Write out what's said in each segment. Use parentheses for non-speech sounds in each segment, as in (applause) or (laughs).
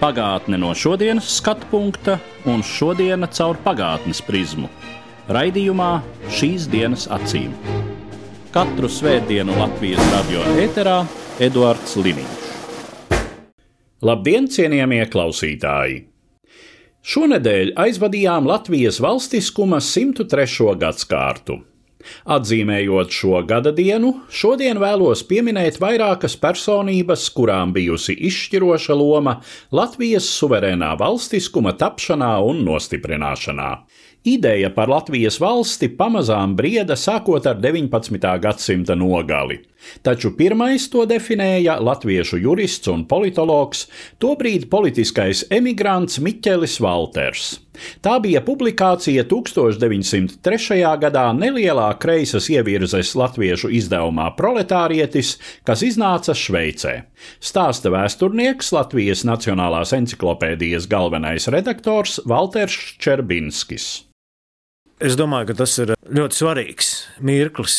Pagātne no šodienas skatu punkta un šodienas caur pagātnes prizmu. Raidījumā šīs dienas acīm. Katru svētdienu Latvijas radio eterā Eduards Liniņš. Labdien, cienījamie klausītāji! Šonedēļ aizvadījām Latvijas valstiskuma 103. gadsimtu. Atzīmējot šo gada dienu, šodien vēlos pieminēt vairākas personības, kurām bijusi izšķiroša loma Latvijas suverēnā valstiskuma tapšanā un nostiprināšanā. Ideja par Latvijas valsti pamazām brieda sākot ar 19. gadsimta nogali, taču pirmais to definēja latviešu jurists un politologs, tobrīd politiskais emigrants Miķelis Valters. Tā bija publikācija 1903. gadā nelielā kreisas ievirzes latviešu izdevumā Proletārietis, kas iznāca Šveicē. Stāsta vēsturnieks Latvijas Nacionālās encyklopēdijas galvenais redaktors Valters Čerbinskis. Es domāju, ka tas ir ļoti svarīgs mirklis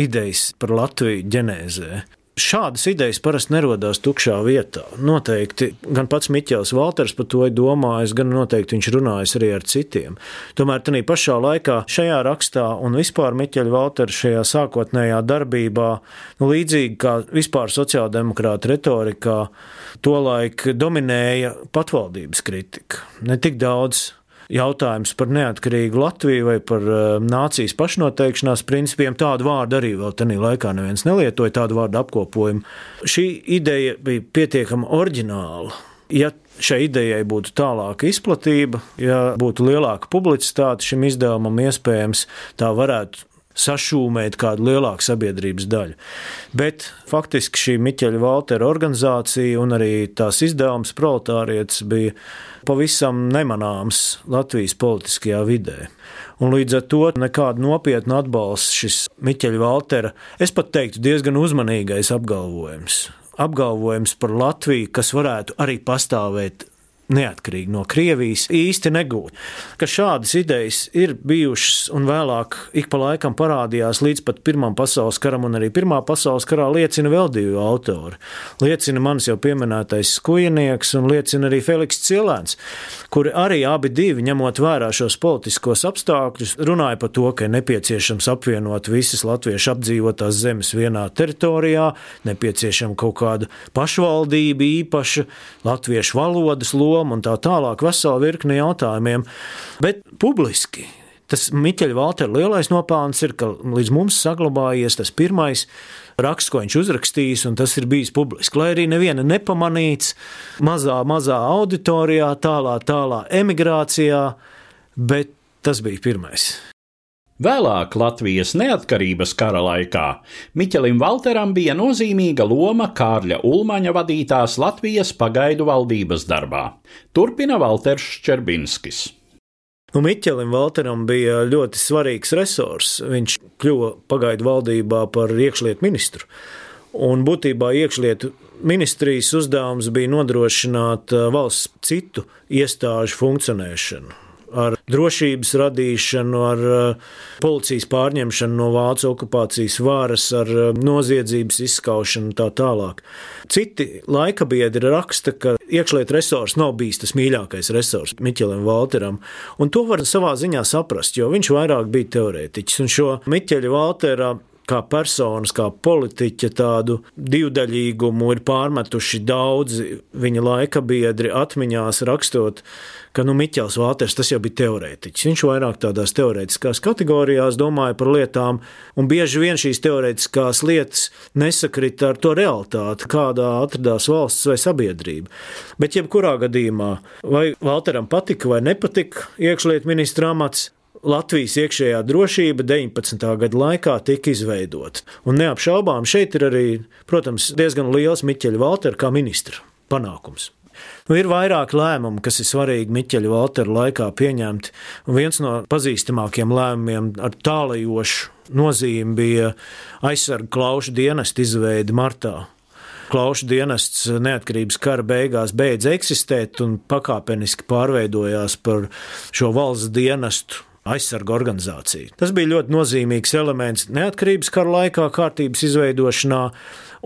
idejas par Latviju ģenēzē. Šādas idejas parasti nerodās tukšā vietā. Noteikti gan pats Miķels Valters par to ir domājis, gan noteikti viņš runājis arī ar citiem. Tomēr tajā pašā laikā šajā rakstā un vispār Miķeļa Valtera šajā sākotnējā darbībā, nu, līdzīgi kā vispār sociāldemokrāta retorikā, tolaik dominēja patvaldības kritika. Ne tik daudz jautājums par neatkarīgu Latviju vai par uh, nācijas pašnoteikšanās principiem. Tādu vārdu arī vēl tajā laikā neviens nelietoja, tādu vārdu apkopojumu. Šī ideja bija pietiekami oriģināla. Ja šai idejai būtu tālāka izplatība, ja būtu lielāka publicitāte šim izdevumam, iespējams, tā varētu sašūmēt kādu lielāku sabiedrības daļu. Bet faktiski šī Miķeļa Valtera organizācija un arī tās izdevums proletārietis bija pavisam nemanāms Latvijas politiskajā vidē. Un līdz ar to nekādu nopietnu atbalstu šis Miķeļa Valtera, es pat teiktu, diezgan uzmanīgais apgalvojums. Apgalvojums par Latviju, kas varētu arī pastāvēt neatkarīgi no Krievijas, īsti negūt. Ka šādas idejas ir bijušas un vēlāk ik pa laikam parādījās līdz pat Pirmam pasaules karam, un arī Pirmā pasaules karā liecina vēl divi autori. Liecina mans jau pieminētais skujinieks un liecina arī Feliks Cilēns, kuri arī abi divi, ņemot vērā šos politiskos apstākļus, runāja par to, ka ir nepieciešams apvienot visas latviešu apdzīvotās zemes vienā teritorijā, nepieciešama kaut kāda pašvaldība īpaša, latviešu valodas loma loma un tā tālāk, vesela virkni jautājumiem. Bet publiski tas Miķeļa Valtera lielais nopelns ir, ka līdz mums saglabājies tas pirmais raksts, ko viņš uzrakstījis, un tas ir bijis publiski. Lai arī neviena nepamanīts, mazā, mazā auditorijā, tālā, tālā emigrācijā, bet tas bija pirmais. Vēlāk Latvijas neatkarības kara laikā Miķelim Valteram bija nozīmīga loma Kārļa Ulmaņa vadītās Latvijas pagaidu valdības darbā. Turpina Valters Čerbinskis. Nu, Miķelim Valteram bija ļoti svarīgs resurs. Viņš kļuva pagaidu valdībā par iekšlietu ministru. Un būtībā iekšlietu ministrijas uzdevums bija nodrošināt uh, valsts citu iestāžu funkcionēšanu ar drošības radīšanu, ar eh, policijas pārņemšanu no vācu okupācijas varas, ar eh, noziedzības izskaušanu un tā tālāk. Citi laika biedri raksta, ka iekšlietu resurs nav bijis tas mīļākais resurs Miķelim Valteram, un to var savā ziņā saprast, jo viņš vairāk bija teorētiķis, un šo Miķeļa Valtera kā personas, kā politiķa tādu divdaļīgumu ir pārmetuši daudzi viņa laika biedri atmiņās rakstot ka nu, Miķels Vāters tas jau bija teorētiķis. Viņš vairāk tādās teorētiskās kategorijās domāja par lietām, un bieži vien šīs teorētiskās lietas nesakrita ar to realitāti, kādā atradās valsts vai sabiedrība. Bet jebkurā gadījumā, vai Valteram patika vai nepatika iekšlietu ministra amats, Latvijas iekšējā drošība 19. gada laikā tika izveidota. Un neapšaubām šeit ir arī, protams, diezgan liels Miķeļa Valtera kā ministra panākums. Nu, ir vairāk lēmumu, kas ir svarīgi Miķeļa Valtera laikā pieņemti. Un viens no pazīstamākiem lēmumiem ar tālajošu nozīmi bija aizsarga klaušu dienesta izveide martā. Klaušu dienests neatkarības kara beigās beidz eksistēt un pakāpeniski pārveidojās par šo valsts dienestu aizsarga organizāciju. Tas bija ļoti nozīmīgs elements neatkarības kara laikā, kārtības izveidošanā,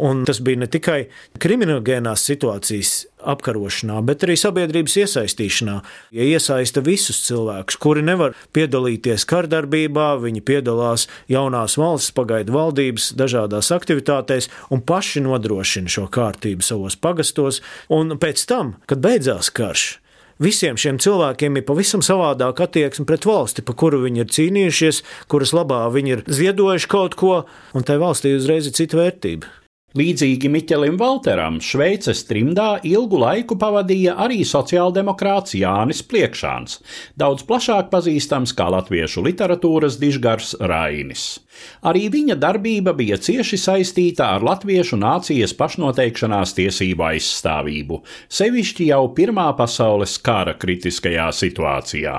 un tas bija ne tikai kriminogēnās situācijas apkarošanā, bet arī sabiedrības iesaistīšanā. Ja iesaista visus cilvēkus, kuri nevar piedalīties kardarbībā, viņi piedalās jaunās valsts pagaidu valdības dažādās aktivitātēs un paši nodrošina šo kārtību savos pagastos, un pēc tam, kad beidzās karš, Visiem šiem cilvēkiem ir pavisam savādāka attieksme pret valsti, pa kuru viņi ir cīnījušies, kuras labā viņi ir ziedojuši kaut ko, un tai valstī uzreiz ir cita vērtība. Līdzīgi Miķelim Valteram, Šveices trimdā ilgu laiku pavadīja arī sociāldemokrāts Jānis Pliekšāns, daudz plašāk pazīstams kā latviešu literatūras dižgars Rainis. Arī viņa darbība bija cieši saistīta ar latviešu nācijas pašnoteikšanās tiesību aizstāvību, sevišķi jau Pirmā pasaules kara kritiskajā situācijā.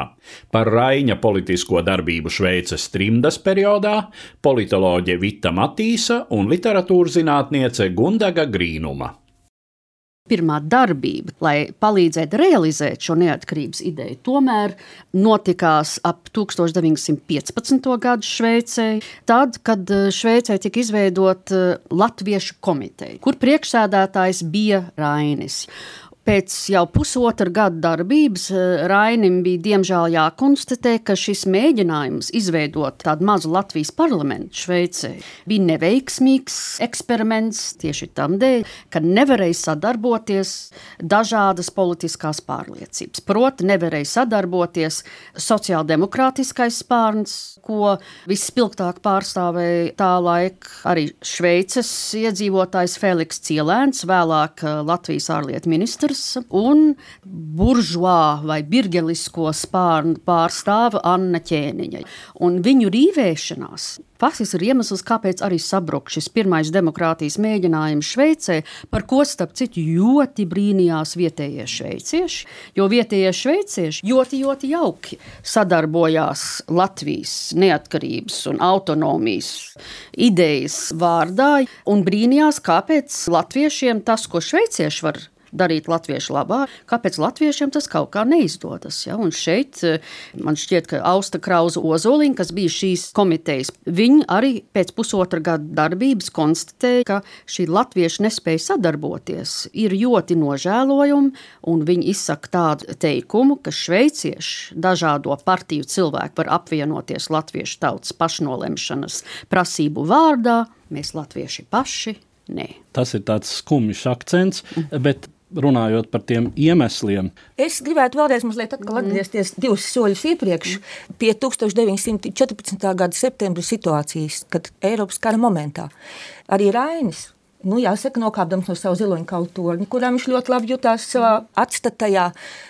Par Raina politisko darbību Šveices trimdas periodā politoloģe Vita Matīsa un literatūrzinātniece Gundaga Grīnuma pirmā darbība, lai palīdzētu realizēt šo neatkarības ideju, tomēr notikās ap 1915. gadu Šveicē, tad, kad eh, Šveicē tika izveidota eh, Latviešu komiteja, kur priekšsēdētājs bija Rainis. Pēc jau pusotra gada darbības eh, Rainim bija diemžēl jākonstatē, ka šis mēģinājums izveidot tādu mazu Latvijas parlamentu Šveicē bija neveiksmīgs eksperiments tieši tam dēļ, ka nevarēja sadarboties dažādas politiskās pārliecības. Proti, nevarēja sadarboties sociāldemokrātiskais spārns, ko vispilgtāk pārstāvēja tā laika arī Šveices iedzīvotājs Feliks Cielēns, vēlāk eh, Latvijas ārlietu ministrs un buržuā vai birgelisko spārnu pārstāva Anna Ķēniņa. Un viņu rīvēšanās faktiski ir iemesls, kāpēc arī sabruk šis pirmais demokrātijas mēģinājums Šveicē, par ko starp citu ļoti brīnījās vietējie šveicieši, jo vietējie šveicieši ļoti, ļoti jauki sadarbojās Latvijas neatkarības un autonomijas idejas vārdā un brīnījās, kāpēc latviešiem tas, ko šveicieši var darīt latviešu labā, kāpēc latviešiem tas kaut kā neizdodas. Ja? Un šeit eh, man šķiet, ka Austa Krauza Ozoliņa, kas bija šīs komitejas, viņi arī pēc pusotra gada darbības konstatēja, ka šī latviešu nespēja sadarboties ir ļoti nožēlojama, un viņi izsaka tādu teikumu, ka šveicieši dažādo partiju cilvēku var apvienoties latviešu tautas pašnolemšanas prasību vārdā, mēs latvieši paši. Nē. Tas ir tāds skumjš akcents, bet runājot par tiem iemesliem. Es gribētu vēlreiz atgriezties mm. divus soļus iepriekš pie 1914. gada septembra situācijas, kad Eiropas kara momentā arī Rainis. Nu, jāsaka, nokāpdams no savas ziloņa kautorņa, kurā viņš ļoti labi jutās savā atstatajā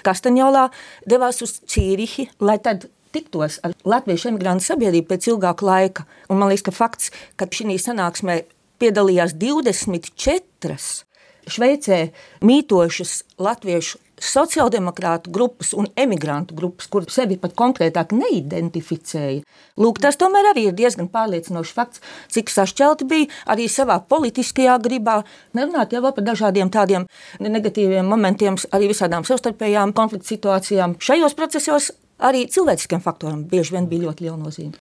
Kastaņolā, devās uz Cīrihi, lai tad tiktos ar latviešu emigrantu sabiedrību pēc ilgāka laika. Un man liekas, ka fakts, ka šī sanāksmē piedalījās 24 Šveicē mītošas latviešu sociāldemokrātu grupas un emigrantu grupas, kuras sevi pat konkrētāk neidentificēja. Lūk, tas tomēr arī ir diezgan pārliecinošs fakts, cik sašķelti bija arī savā politiskajā gribā. Nerunāt jau par dažādiem tādiem negatīviem momentiem, arī visādām savstarpējām konflikta situācijām. Šajos procesos arī cilvēciskiem faktoriem bieži vien bija ļoti liela nozīme.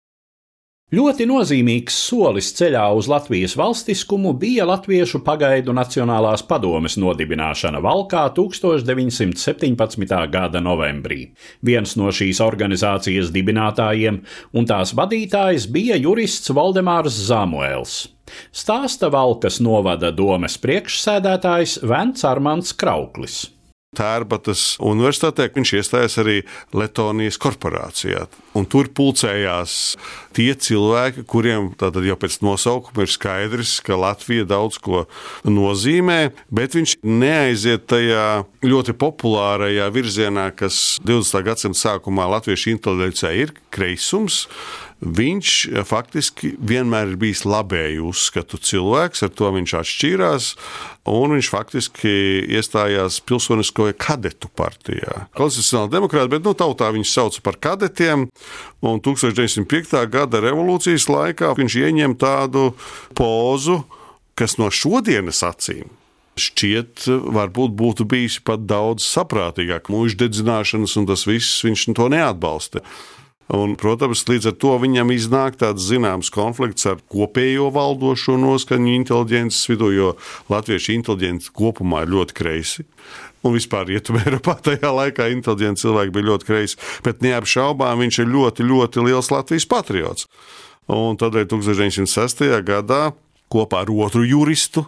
Ļoti nozīmīgs solis ceļā uz Latvijas valstiskumu bija Latviešu pagaidu Nacionālās padomes nodibināšana Valkā 1917. gada novembrī. Viens no šīs organizācijas dibinātājiem un tās vadītājs bija jurists Valdemārs Zamuēls. Stāsta Valkas novada domes priekšsēdētājs Vents Armants Krauklis. Tērbatas universitātē viņš iestājās arī Latvijas korporācijā. Un tur pulcējās tie cilvēki, kuriem jau pēc nosaukuma ir skaidrs, ka Latvija daudz ko nozīmē, bet viņš neaiziet tajā ļoti populārajā virzienā, kas 20. gadsimta sākumā latviešu inteliģencē ir kreisums viņš faktiski vienmēr ir bijis labēju uzskatu cilvēks, ar to viņš atšķīrās, un viņš faktiski iestājās pilsoniskoja kadetu partijā. Konstitucionāli demokrāti, bet nu, tautā viņus sauca par kadetiem, un 1905. gada revolūcijas laikā viņš ieņem tādu pozu, kas no šodienas acīm šķiet, varbūt būtu bijis pat daudz saprātīgāk. Mūža dedzināšanas un tas viss viņš to neatbalsta. Un, protams, līdz ar to viņam iznāk tāds zināms konflikts ar kopējo valdošo noskaņu inteliģences vidū, jo latviešu inteliģence kopumā ir ļoti kreisi. Un vispār Rietumē (laughs) Eiropā tajā laikā inteliģenti cilvēki bija ļoti kreisi, bet neapšaubām viņš ir ļoti, ļoti liels Latvijas patriots. Un tādēļ 1906. gadā kopā ar otru juristu.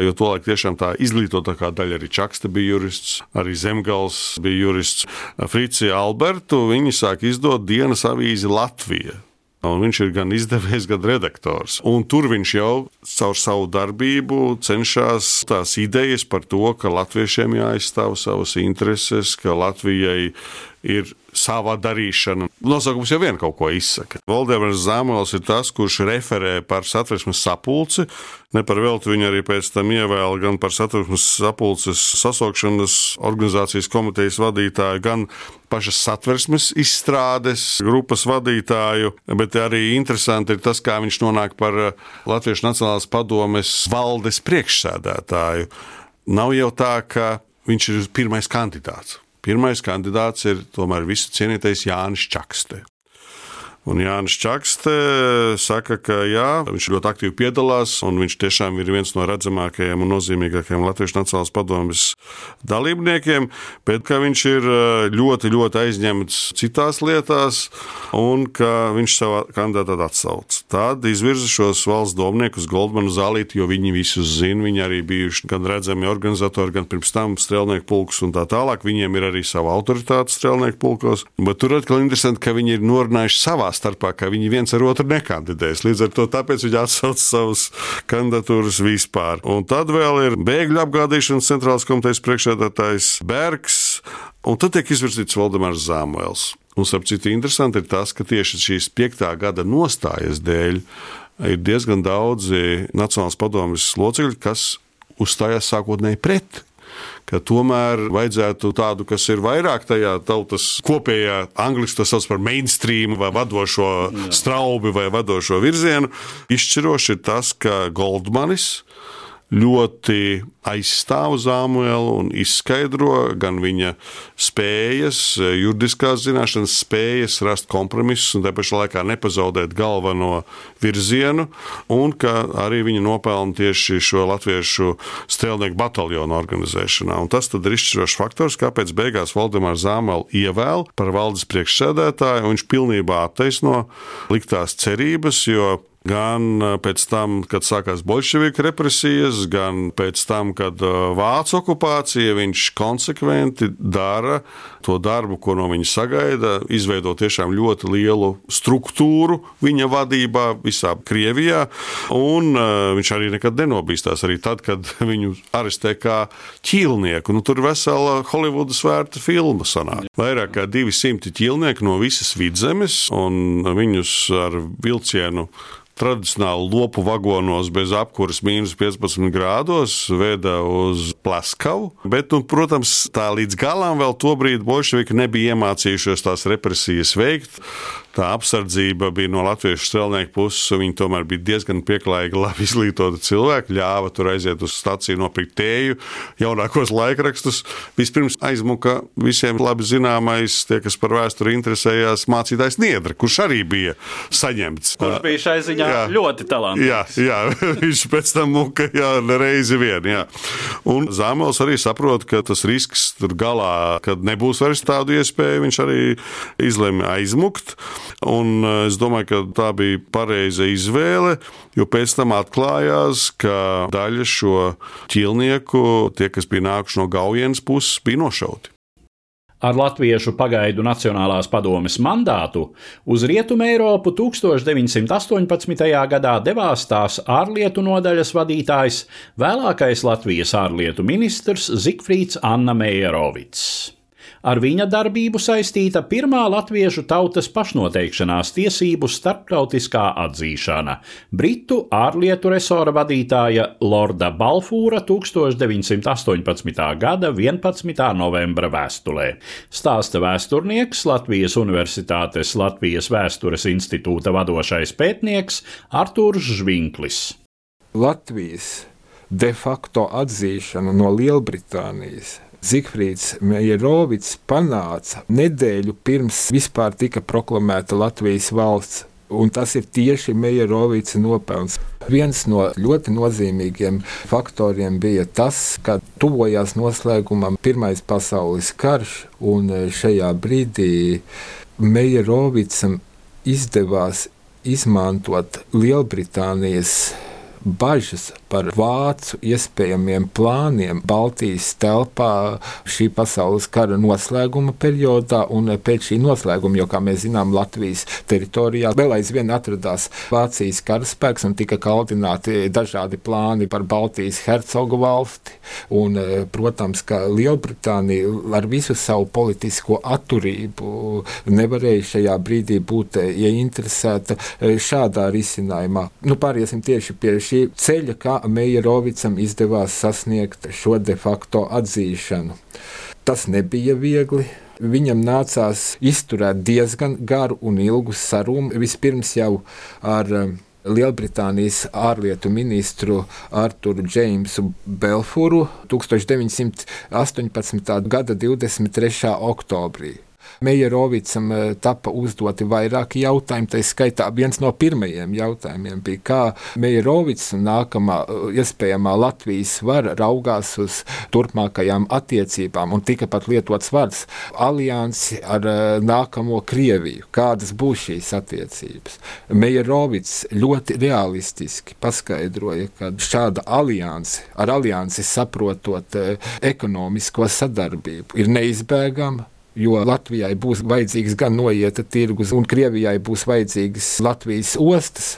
Jo tolaik tiešām tā izglītotākā daļa arī Čakste bija jurists, arī Zemgals bija jurists. Fricija Albertu viņi sāk izdot dienas avīzi Latvija. Un viņš ir gan izdevējs, gan redaktors. Un tur viņš jau caur savu darbību cenšas tās idejas par to, ka latviešiem jāizstāv savas intereses, ka Latvijai ir savā darīšana. Nosaukums jau vien kaut ko izsaka. Valdemars Zāmols ir tas, kurš referē par satversmes sapulci. Ne par velti viņu arī pēc tam ievēl gan par satversmes sapulces sasaukšanas organizācijas komitejas vadītāju, gan pašas satversmes izstrādes grupas vadītāju. Bet arī interesanti ir tas, kā viņš nonāk par Latviešu Nacionālās padomes valdes priekšsēdētāju. Nav jau tā, ka viņš ir pirmais kandidāts. Pirmais kandidāts ir tomēr visu cienītais Jānis Čakste. Un Jānis Čakste saka, ka jā, viņš ļoti aktīvi piedalās, un viņš tiešām ir viens no redzamākajiem un nozīmīgākajiem Latvijas Nacionālās padomjas dalībniekiem, bet ka viņš ir eh, ļoti, ļoti aizņemts citās lietās, un ka viņš savu kandidātu atsauc. Tad izvirza šos valsts domniekus Goldmanu zālīti, jo viņi visus zina, viņi arī bijuši gan redzami organizatori, gan pirms tam strēlnieku pulks un tā tālāk. Viņiem ir arī sava autoritāte strēlnieku pulkos, bet tur atkal interesanti, ka viņi ir norunājuši savā starpā, ka viņi viens ar otru nekandidēs. Līdz ar to viņi atsauc savas kandidatūras vispār. Un tad vēl ir bēgļu apgādīšanas centrālās komitejas priekšsēdētājs Bergs, un tad tiek izvirzīts Valdemārs Zāmuēls. Un, starp citu, interesanti ir tas, ka tieši šīs piektā gada nostājas dēļ ir diezgan daudzi Nacionālās padomjas locekļi, kas uzstājās sākotnēji pret ka tomēr vajadzētu tādu, kas ir vairāk tajā tautas kopējā, angļuiski tas sauc par mainstream vai vadošo straubi vai vadošo virzienu. Izšķiroši ir tas, ka Goldmanis ļoti aizstāv Zāmuelu un izskaidro gan viņa spējas, juridiskās zināšanas, spējas rast kompromisus un te pašā laikā nepazaudēt galveno virzienu, un ka arī viņa nopelna tieši šo latviešu strēlnieku bataljonu organizēšanā. Un tas ir izšķirošs faktors, kāpēc beigās Valdemārs Zāmelu ievēl par valdes priekšsēdētāju, un viņš pilnībā attaisno liktās cerības, jo gan eh, pēc tam, kad sākās bolševiku represijas, gan pēc tam, kad eh, vācu okupācija, viņš konsekventi dara to darbu, ko no viņa sagaida, izveido tiešām ļoti lielu struktūru viņa vadībā visā Krievijā, un uh, viņš arī nekad nenobīstās, arī tad, kad (laughs) viņu arestē kā ķīlnieku. Nu, tur vesela Holivudas vērta filma sanāk. Vairāk kā 200 ķīlnieki no visas vidzemes, un viņus ar vilcienu tradicionāli lopu vagonos bez apkuras mīnus 15 grādos, veda uz Plaskavu. Bet, nu, protams, tā līdz galam vēl tobrīd bolševiki nebija iemācījušies tās represijas veikt tā apsardzība bija no latviešu strēlnieku puses. Viņi tomēr bija diezgan pieklājīgi, labi izglītoti cilvēki. Ļāva tur aiziet uz staciju, nopirkt tēju, jaunākos laikrakstus. Vispirms aizmuka visiem labi zināmais, tie, kas par vēsturi interesējās, mācītājs Niedra, kurš arī bija saņemts. Kurš bija šai ziņā jā, ļoti talantīgs. Jā, jā, (laughs) viņš pēc tam muka jā, reizi vien. Jā. Un Zāmels arī saprot, ka tas risks tur galā, kad nebūs vairs tādu iespēju, viņš arī izlēma aizmukt. Un eh, es domāju, ka tā bija pareiza izvēle, jo pēc tam atklājās, ka daļa šo ķīlnieku, tie, kas bija nākuši no Gaujienas puses, bija nošauti. Ar Latviešu pagaidu Nacionālās padomes mandātu uz Rietumu Eiropu 1918. gadā devās tās ārlietu nodaļas vadītājs, vēlākais Latvijas ārlietu ministrs Zikfrīds Anna Meijerovics. Ar viņa darbību saistīta pirmā latviešu tautas pašnoteikšanās tiesību starptautiskā atzīšana - Britu ārlietu resora vadītāja Lorda Balfūra 1918. gada 11. novembra vēstulē. Stāsta vēsturnieks Latvijas Universitātes Latvijas Vēstures institūta vadošais pētnieks Artūrs Žvinklis. Latvijas de facto atzīšanu no Lielbritānijas Zifrīds Meijerovics panāca nedēļu pirms vispār tika proklamēta Latvijas valsts. Un tas ir tieši Meijerovica nopelns. Viens no ļoti nozīmīgiem faktoriem bija tas, ka tuvojās noslēgumam Pirmais pasaules karš, un šajā brīdī Meijerovicam izdevās izmantot Lielbritānijas bažas par vācu iespējamiem plāniem Baltijas telpā šī pasaules kara noslēguma periodā un pēc šī noslēguma, jo, kā mēs zinām, Latvijas teritorijā vēl aizvien atradās Vācijas karaspēks un tika kaldināti dažādi plāni par Baltijas hercogu valsti. Un, protams, ka Lielbritānija ar visu savu politisko atturību nevarēja šajā brīdī būt ieinteresēta šādā risinājumā. Nu, pāriesim tieši pie šī ceļa, kā Meijerovicam izdevās sasniegt šo de facto atzīšanu. Tas nebija viegli. Viņam nācās izturēt diezgan garu un ilgu sarunu. Vispirms jau ar Lielbritānijas ārlietu ministru Arturu Džeimsu Belfuru 1918. gada 23. oktobrī. Meijerovicam eh, tika uzdoti vairāki jautājumi. Tā skaitā viens no pirmajiem jautājumiem bija, kā Meijerovics un nākamā eh, iespējamā Latvijas vara raugās uz turpmākajām attiecībām. Un tika pat lietots vārds aliansi ar eh, nākamo Krieviju. Kādas būs šīs attiecības? Meijerovics ļoti realistiski paskaidroja, ka šāda alianse, ar aliansi saprotot ekonomisko sadarbību, ir neizbēgama jo Latvijai būs vajadzīgs gan noieta tirgus, un Krievijai būs vajadzīgas Latvijas ostas.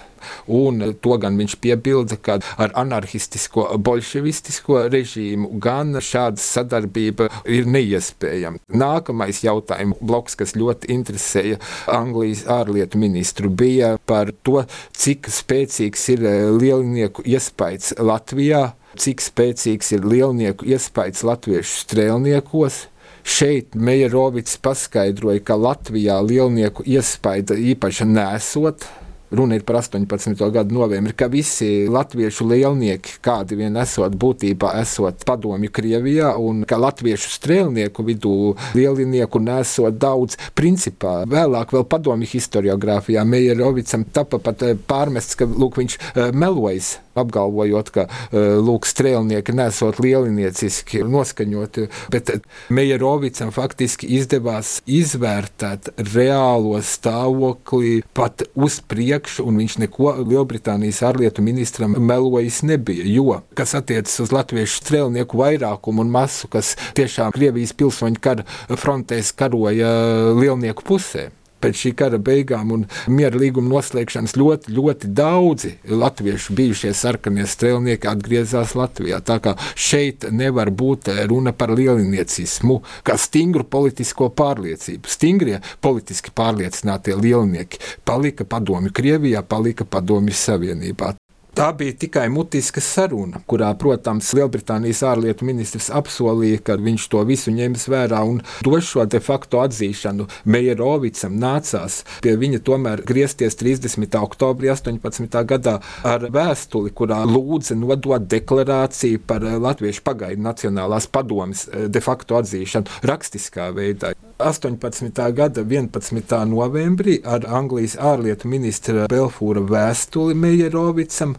Un to gan viņš piebilda, ka ar anarchistisko, bolševistisko režīmu gan šāda sadarbība ir neiespējama. Nākamais jautājums, bloks, kas ļoti interesēja Anglijas ārlietu ministru, bija par to, cik spēcīgs ir lielnieku iespējas Latvijā, cik spēcīgs ir lielnieku iespējas latviešu strēlniekos Šeit Meijerovics paskaidroja, ka Latvijā lielnieku iespaida īpaši nesot. Runa ir par 18. gada novembri, ka visi latviešu lielnieki, kādi vien esot, būtībā esot padomju Krievijā, un ka latviešu strēlnieku vidū lielinieku nesot daudz. Principā vēlāk, vēl padomju historiografijā, Meijerovicam tapa pat eh, pārmests, ka lūk, viņš eh, melojas apgalvojot, ka e, lūk, strēlnieki nesot lielinieciski noskaņoti, bet Meijerovicam faktiski izdevās izvērtēt reālo stāvokli pat uz priekšu, un viņš neko Lielbritānijas ārlietu ministram melojis nebija, jo, kas attiecas uz latviešu strēlnieku vairākumu un masu, kas tiešām Krievijas pilsoņu kara frontēs karoja lielnieku pusē pēc šī kara beigām un miera līguma noslēgšanas ļoti, ļoti daudzi latviešu bijušie sarkanie strēlnieki atgriezās Latvijā. Tā kā šeit nevar būt runa par lieliniecismu, kā stingru politisko pārliecību. Stingrie politiski pārliecinātie lielnieki palika padomju Krievijā, palika padomju Savienībā. Tā bija tikai mutiska saruna, kurā, protams, Lielbritānijas ārlietu ministrs apsolīja, ka viņš to visu ņems vērā un dos šo de facto atzīšanu. Meijerovicam nācās pie viņa tomēr griezties 30. oktobrī 18. gadā ar vēstuli, kurā lūdza nodot deklarāciju par Latviešu pagaidu Nacionālās padomes eh, de facto atzīšanu rakstiskā veidā. 18. gada 11. novembrī ar Anglijas ārlietu ministra Belfūra vēstuli Meijerovicam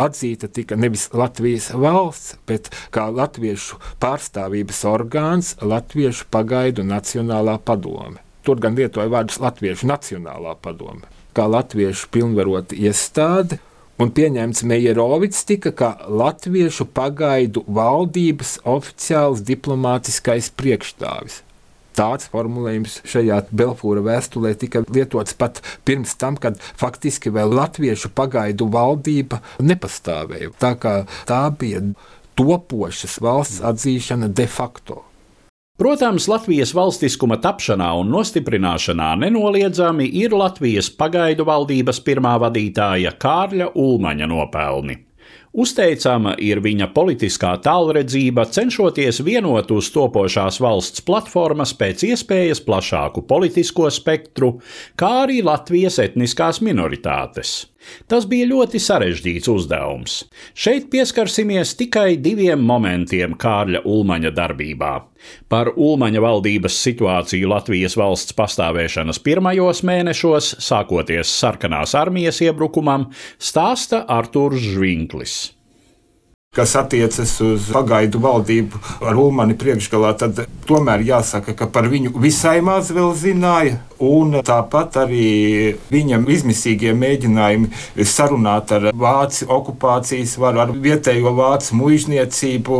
atzīta tika nevis Latvijas valsts, bet kā latviešu pārstāvības orgāns Latviešu pagaidu Nacionālā padome. Tur gan lietoja vārdus Latviešu Nacionālā padome, kā latviešu pilnvarota iestāde. Un pieņemts Meijerovics tika kā latviešu pagaidu valdības oficiāls diplomātiskais priekšstāvis. Tāds formulējums šajā Belfūra vēstulē tika lietots pat pirms tam, kad faktiski vēl latviešu pagaidu valdība nepastāvēja. Tā tā bija topošas valsts atzīšana de facto. Protams, Latvijas valstiskuma tapšanā un nostiprināšanā nenoliedzami ir Latvijas pagaidu valdības pirmā vadītāja Kārļa Ulmaņa nopelni. Uzteicama ir viņa politiskā tālredzība, cenšoties vienot uz topošās valsts platformas pēc iespējas plašāku politisko spektru, kā arī Latvijas etniskās minoritātes. Tas bija ļoti sarežģīts uzdevums. Šeit pieskarsimies tikai diviem momentiem Kārļa Ulmaņa darbībā. Par Ulmaņa valdības situāciju Latvijas valsts pastāvēšanas pirmajos mēnešos, sākoties sarkanās armijas iebrukumam, stāsta Artūrs Žvinklis kas attiecas uz pagaidu valdību ar Ulmani priekšgalā, tad tomēr jāsaka, ka par viņu visai maz vēl zināja. Un tāpat arī viņam izmisīgie mēģinājumi sarunāt ar vācu okupācijas varu, ar vietējo vācu muizniecību,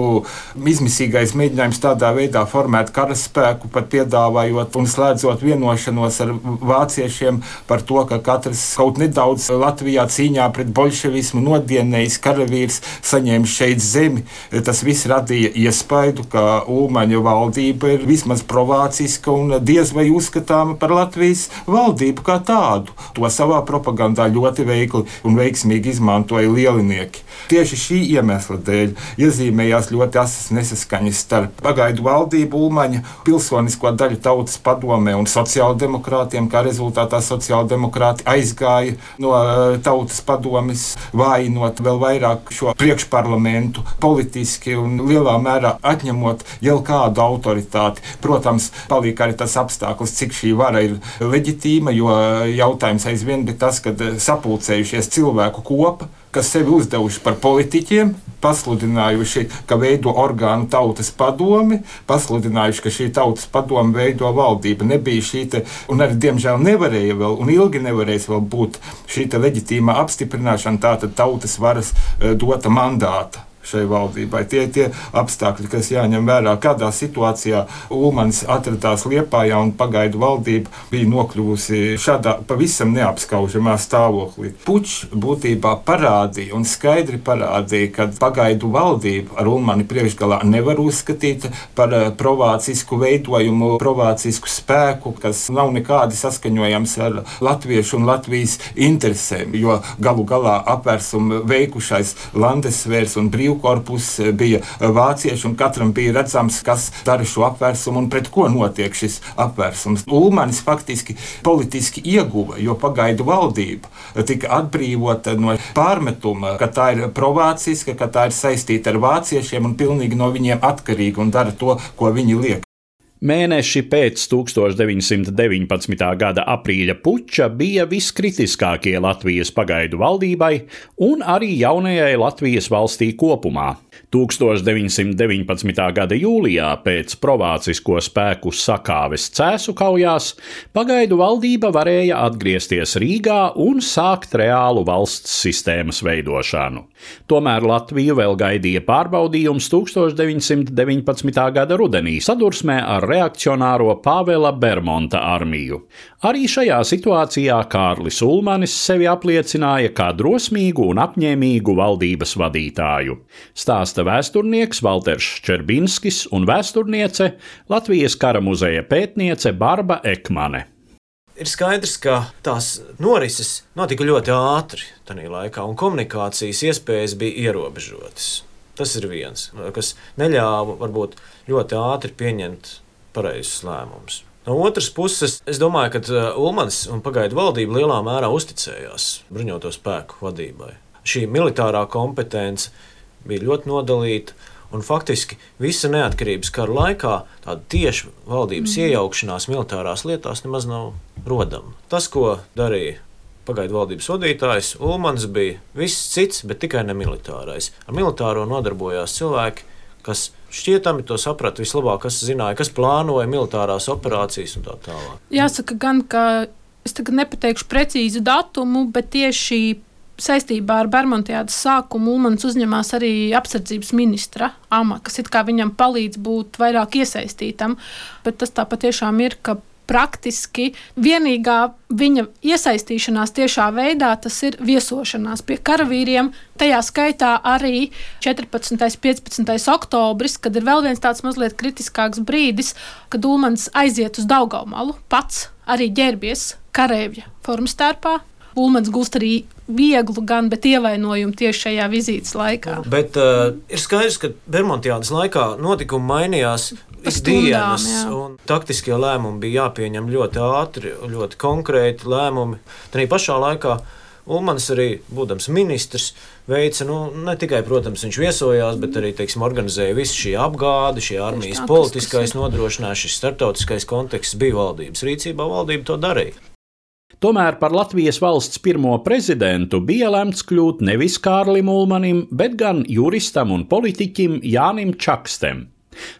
izmisīgais mēģinājums tādā veidā formēt karaspēku, pat piedāvājot un slēdzot vienošanos ar vāciešiem par to, ka katrs kaut nedaudz Latvijā cīņā pret bolševismu nodienējis karavīrs saņēma šeit zemi. Tas viss radīja iespaidu, ka Ulmaņa valdība ir vismaz provāciska un diez vai uzskatāma par Latviju. Latvijas valdību kā tādu. To savā propagandā ļoti veikli un veiksmīgi izmantoja lielinieki. Tieši šī iemesla dēļ iezīmējās ļoti asas nesaskaņas starp pagaidu valdību, Ulmaņa, pilsonisko daļu tautas padomē un sociāldemokrātiem. Kā rezultātā sociāldemokrāti aizgāja no eh, tautas padomes, vājinot vēl vairāk šo priekšparlamentu politiski un lielā mērā atņemot jau kādu autoritāti. Protams, palika arī tas apstākļus, cik šī vara ir leģitīma, jo jautājums aizvien bija tas, ka sapulcējušies cilvēku kopa kas sevi uzdevuši par politiķiem, pasludinājuši, ka veido orgānu tautas padomi, pasludinājuši, ka šī tautas padome veido valdību. Nebija šī, te, un arī diemžēl nevarēja vēl, un ilgi nevarēs vēl būt šī leģitīma apstiprināšana, tātad tautas varas eh, dota mandāta šai valdībai. Tie ir tie apstākļi, kas jāņem vērā, kādā situācijā Ulmans atradās Liepājā un pagaidu valdība bija nokļuvusi šādā pavisam neapskaužamā stāvoklī. Puķis būtībā parādīja un skaidri parādīja, ka pagaidu valdību ar Ulmani priekšgalā nevar uzskatīt par eh, provācisku veidojumu, provācisku spēku, kas nav nekādi saskaņojams ar latviešu un Latvijas interesēm, jo galu galā apvērsumu veikušais Landesvērs un brīvības brīvkorpus, eh, bija eh, vācieši, un katram bija redzams, kas dara šo apvērsumu un pret ko notiek šis apvērsums. Ulmanis faktiski politiski ieguva, jo pagaidu valdība tika atbrīvota no pārmetuma, ka tā ir provāciska, ka tā ir saistīta ar vāciešiem un pilnīgi no viņiem atkarīga un dara to, ko viņi liek. Mēneši pēc 1919. gada aprīļa puča bija viskritiskākie Latvijas pagaidu valdībai un arī jaunajai Latvijas valstī kopumā. 1919. gada jūlijā pēc provācisko spēku sakāves cēsu kaujās pagaidu valdība varēja atgriezties Rīgā un sākt reālu valsts sistēmas veidošanu. Tomēr Latviju vēl gaidīja pārbaudījums 1919. gada rudenī sadursmē ar reakcionāro Pāvela Bermonta armiju. Arī šajā situācijā Kārlis Ulmanis sevi apliecināja kā drosmīgu un apņēmīgu valdības vadītāju. Stāsta vēsturnieks Walters Čerbinskis un vēsturniece Latvijas kara muzeja pētniece Barba Ekmane. Ir skaidrs, ka tās norises notika ļoti ātri tajā laikā, un komunikācijas iespējas bija ierobežotas. Tas ir viens, kas neļāva varbūt ļoti ātri pieņemt pareizus lēmumus. No otras puses, es domāju, ka uh, Ulmans un pagaidu valdība lielā mērā uzticējās bruņoto spēku vadībai. Šī militārā kompetence bija ļoti nodalīta. Un faktiski visa neatkarības kara laikā tāda tieša valdības mm. iejaukšanās militārās lietās nemaz nav rodama. Tas, ko darīja pagaidu valdības vadītājs, Ulmans bija viss cits, bet tikai ne militārais. Ar militāro nodarbojās cilvēki, kas šķietami to saprata vislabāk, kas zināja, kas plānoja militārās operācijas un tā tālāk. Jāsaka, gan, ka es tagad nepateikšu precīzu datumu, bet tieši saistībā ar Bermudas sākumu Ulmans uzņemās arī apsardzības ministra amatu, kas viņam palīdz būt vairāk iesaistītam. Bet tas tā patiešām ir, ka praktiski vienīgā viņa iesaistīšanās tiešā veidā tas ir viesošanās pie karavīriem. Tajā skaitā arī 14. un 15. oktobris, kad ir vēl viens tāds mazliet kritiskāks brīdis, kad Ulmans aiziet uz Daugaumalu, pats arī ģērbies karavīra formstērpā. Ulmans gūst arī vieglu, gan ievainojumu tieši šajā vizītes laikā. Bet uh, ir skaidrs, ka Bermudas laikā notikumi mainījās ikdienas, un taktiskie lēmumi bija jāpieņem ļoti ātri, ļoti konkrēti lēmumi. Tā pašā laikā Ulmans arī, būdams ministrs, veica nu, ne tikai, protams, viņš viesojās, bet arī teiksim, organizēja visu šī apgāde, šī armijas politiskais nodrošinājums, šis starptautiskais konteksts bija valdības rīcībā, valdība to darīja. Tomēr par Latvijas valsts pirmo prezidentu bija lemts kļūt nevis Kārlim Ulmanim, bet gan juristam un politiķim Jānim Čakstem.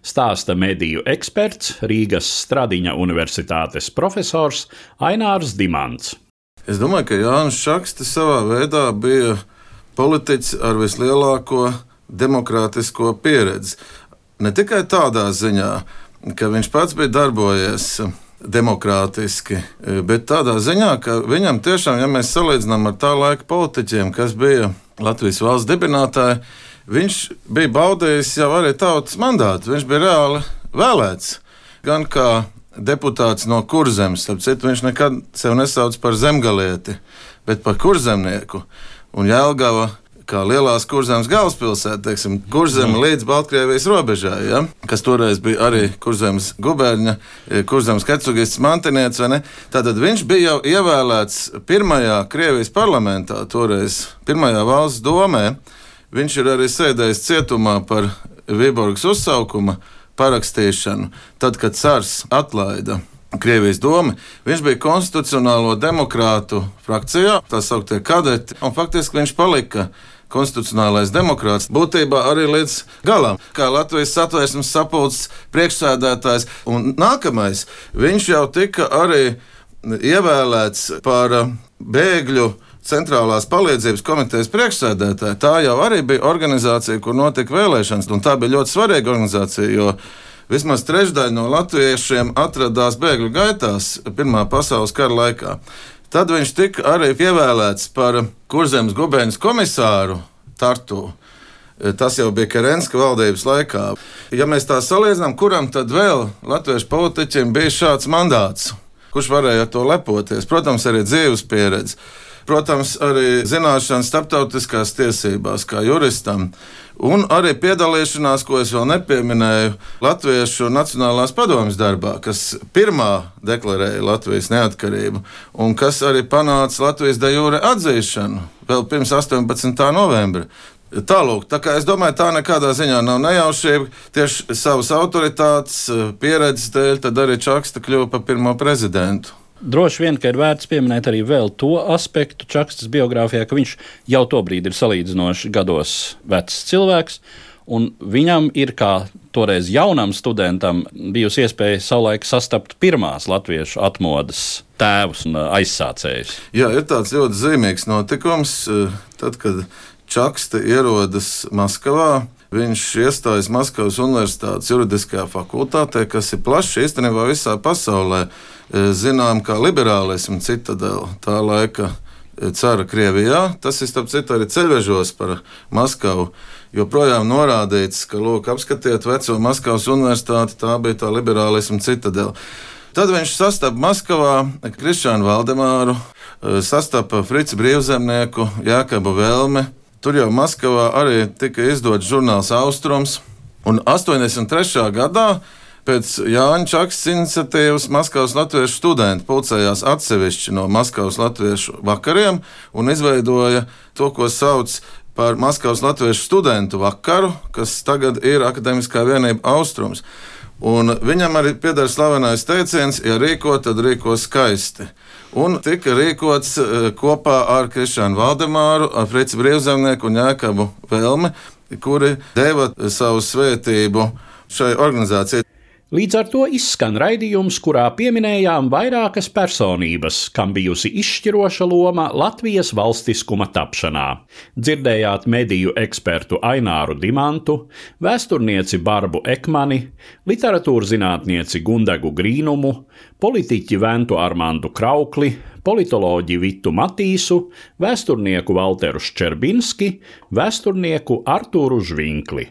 Stāsta mediju eksperts Rīgas Stradiņa Universitātes profesors Ainārs Dimants. Es domāju, ka Jānis Čakste savā veidā bija politiķis ar vislielāko demokrātisko pieredzi. Ne tikai tādā ziņā, ka viņš pats bija darbojies demokrātiski, bet tādā ziņā, ka viņam tiešām, ja mēs salīdzinām ar tā laika politiķiem, kas bija Latvijas valsts dibinātāji, viņš bija baudījis jau arī tautas mandātu. Viņš bija reāli vēlēts gan kā deputāts no kurzemes. Citu, viņš nekad sevi nesauc par zemgalieti, bet par kurzemnieku. Un Jēlgava kā lielās kurzemes galvaspilsēta, teiksim, kurzeme līdz Baltkrievijas robežai, ja? kas toreiz bija arī kurzemes gubernija, kurzemes kecugis mantinieks. Tātad viņš bija jau ievēlēts pirmajā Krievijas parlamentā, toreiz pirmajā valsts domē. Viņš ir arī sēdējis cietumā par Viborgas uzsaukuma parakstīšanu, tad, kad Cars atlaida Krievijas doma. Viņš bija konstitucionālo demokrātu frakcijā, tā sauktie kadeti, un faktiski viņš palika konstitucionālais demokrāts, būtībā arī līdz galam, kā Latvijas satvērsmes sapulces priekšsēdētājs. Un nākamais, viņš jau tika arī ievēlēts par bēgļu centrālās palīdzības komitejas priekšsēdētāja. Tā jau arī bija organizācija, kur notika vēlēšanas, un tā bija ļoti svarīga organizācija, jo vismaz trešdaļa no latviešiem atradās bēgļu gaitās Pirmā pasaules kara laikā. Tad viņš tika arī ievēlēts par kurzemes gubernijas komisāru Tartu. Tas jau bija Kerenska valdības laikā. Ja mēs tā salīdzinām, kuram tad vēl latviešu politiķiem bija šāds mandāts, kurš varēja ar to lepoties? Protams, arī dzīves pieredze. Protams, arī zināšanas starptautiskās tiesībās, kā juristam, un arī piedalīšanās, ko es vēl nepieminēju, Latviešu Nacionālās padomjas darbā, kas pirmā deklarēja Latvijas neatkarību, un kas arī panāca Latvijas de jure atzīšanu vēl pirms 18. novembra. Tālāk, tā kā es domāju, tā nekādā ziņā nav nejaušība. Tieši savas autoritātes, pieredzes dēļ, tad arī Čakste kļuva par pirmo prezidentu. Droši vien, ka ir vērts pieminēt arī to aspektu Čakstas biogrāfijā, ka viņš jau tobrīd ir salīdzinoši gados vecs cilvēks. Un viņam ir kā toreiz jaunam studentam bijusi iespēja savulaik sastapt pirmās latviešu atmodas tēvus un aizsācējus. Jā, ir tāds ļoti zīmīgs notikums, tad, kad Čakste ierodas Maskavā. Viņš iestājas Maskavas Universitātes juridiskajā fakultātē, kas ir plašs īstenībā visā pasaulē. Zinām, kā liberālismu citadela tā laika cara Krievijā. Tas ir starp citu arī ceļvežos par Maskavu. Joprojām norādīts, ka, lūk, apskatiet veco Maskavas universitāti, tā bija tā liberālisma citadela. Tad viņš sastapa Maskavā Krišānu Valdemāru, sastapa Frici Brīvzemnieku, Jākabu Velmi, Tur jau Maskavā arī tika izdots žurnāls Austrums. Un 83. gadā pēc Jāņa Čakas iniciatīvas Maskavas latviešu studenti pulcējās atsevišķi no Maskavas latviešu vakariem un izveidoja to, ko sauc par Maskavas latviešu studentu vakaru, kas tagad ir Akademiskā vienība Austrums. Un viņam arī pieder slavenais teiciens, ja rīko, tad rīko skaisti un tika rīkots eh, kopā ar Krišānu Valdemāru, ar Frici Brīvzemnieku un Jēkabu Velmi, kuri deva savu svētību šai organizācijai. Līdz ar to izskan raidījums, kurā pieminējām vairākas personības, kam bijusi izšķiroša loma Latvijas valstiskuma tapšanā. Dzirdējāt mediju ekspertu Aināru Dimantu, vēsturnieci Barbu Ekmani, literatūras zinātnieci Gundegu Grīnumu, politiķi Ventu Armandu Kraukli, politoloģi Vitu Matīsu, vēsturnieku Walteru Ščerbinski, vēsturnieku Artūru Žvinkli.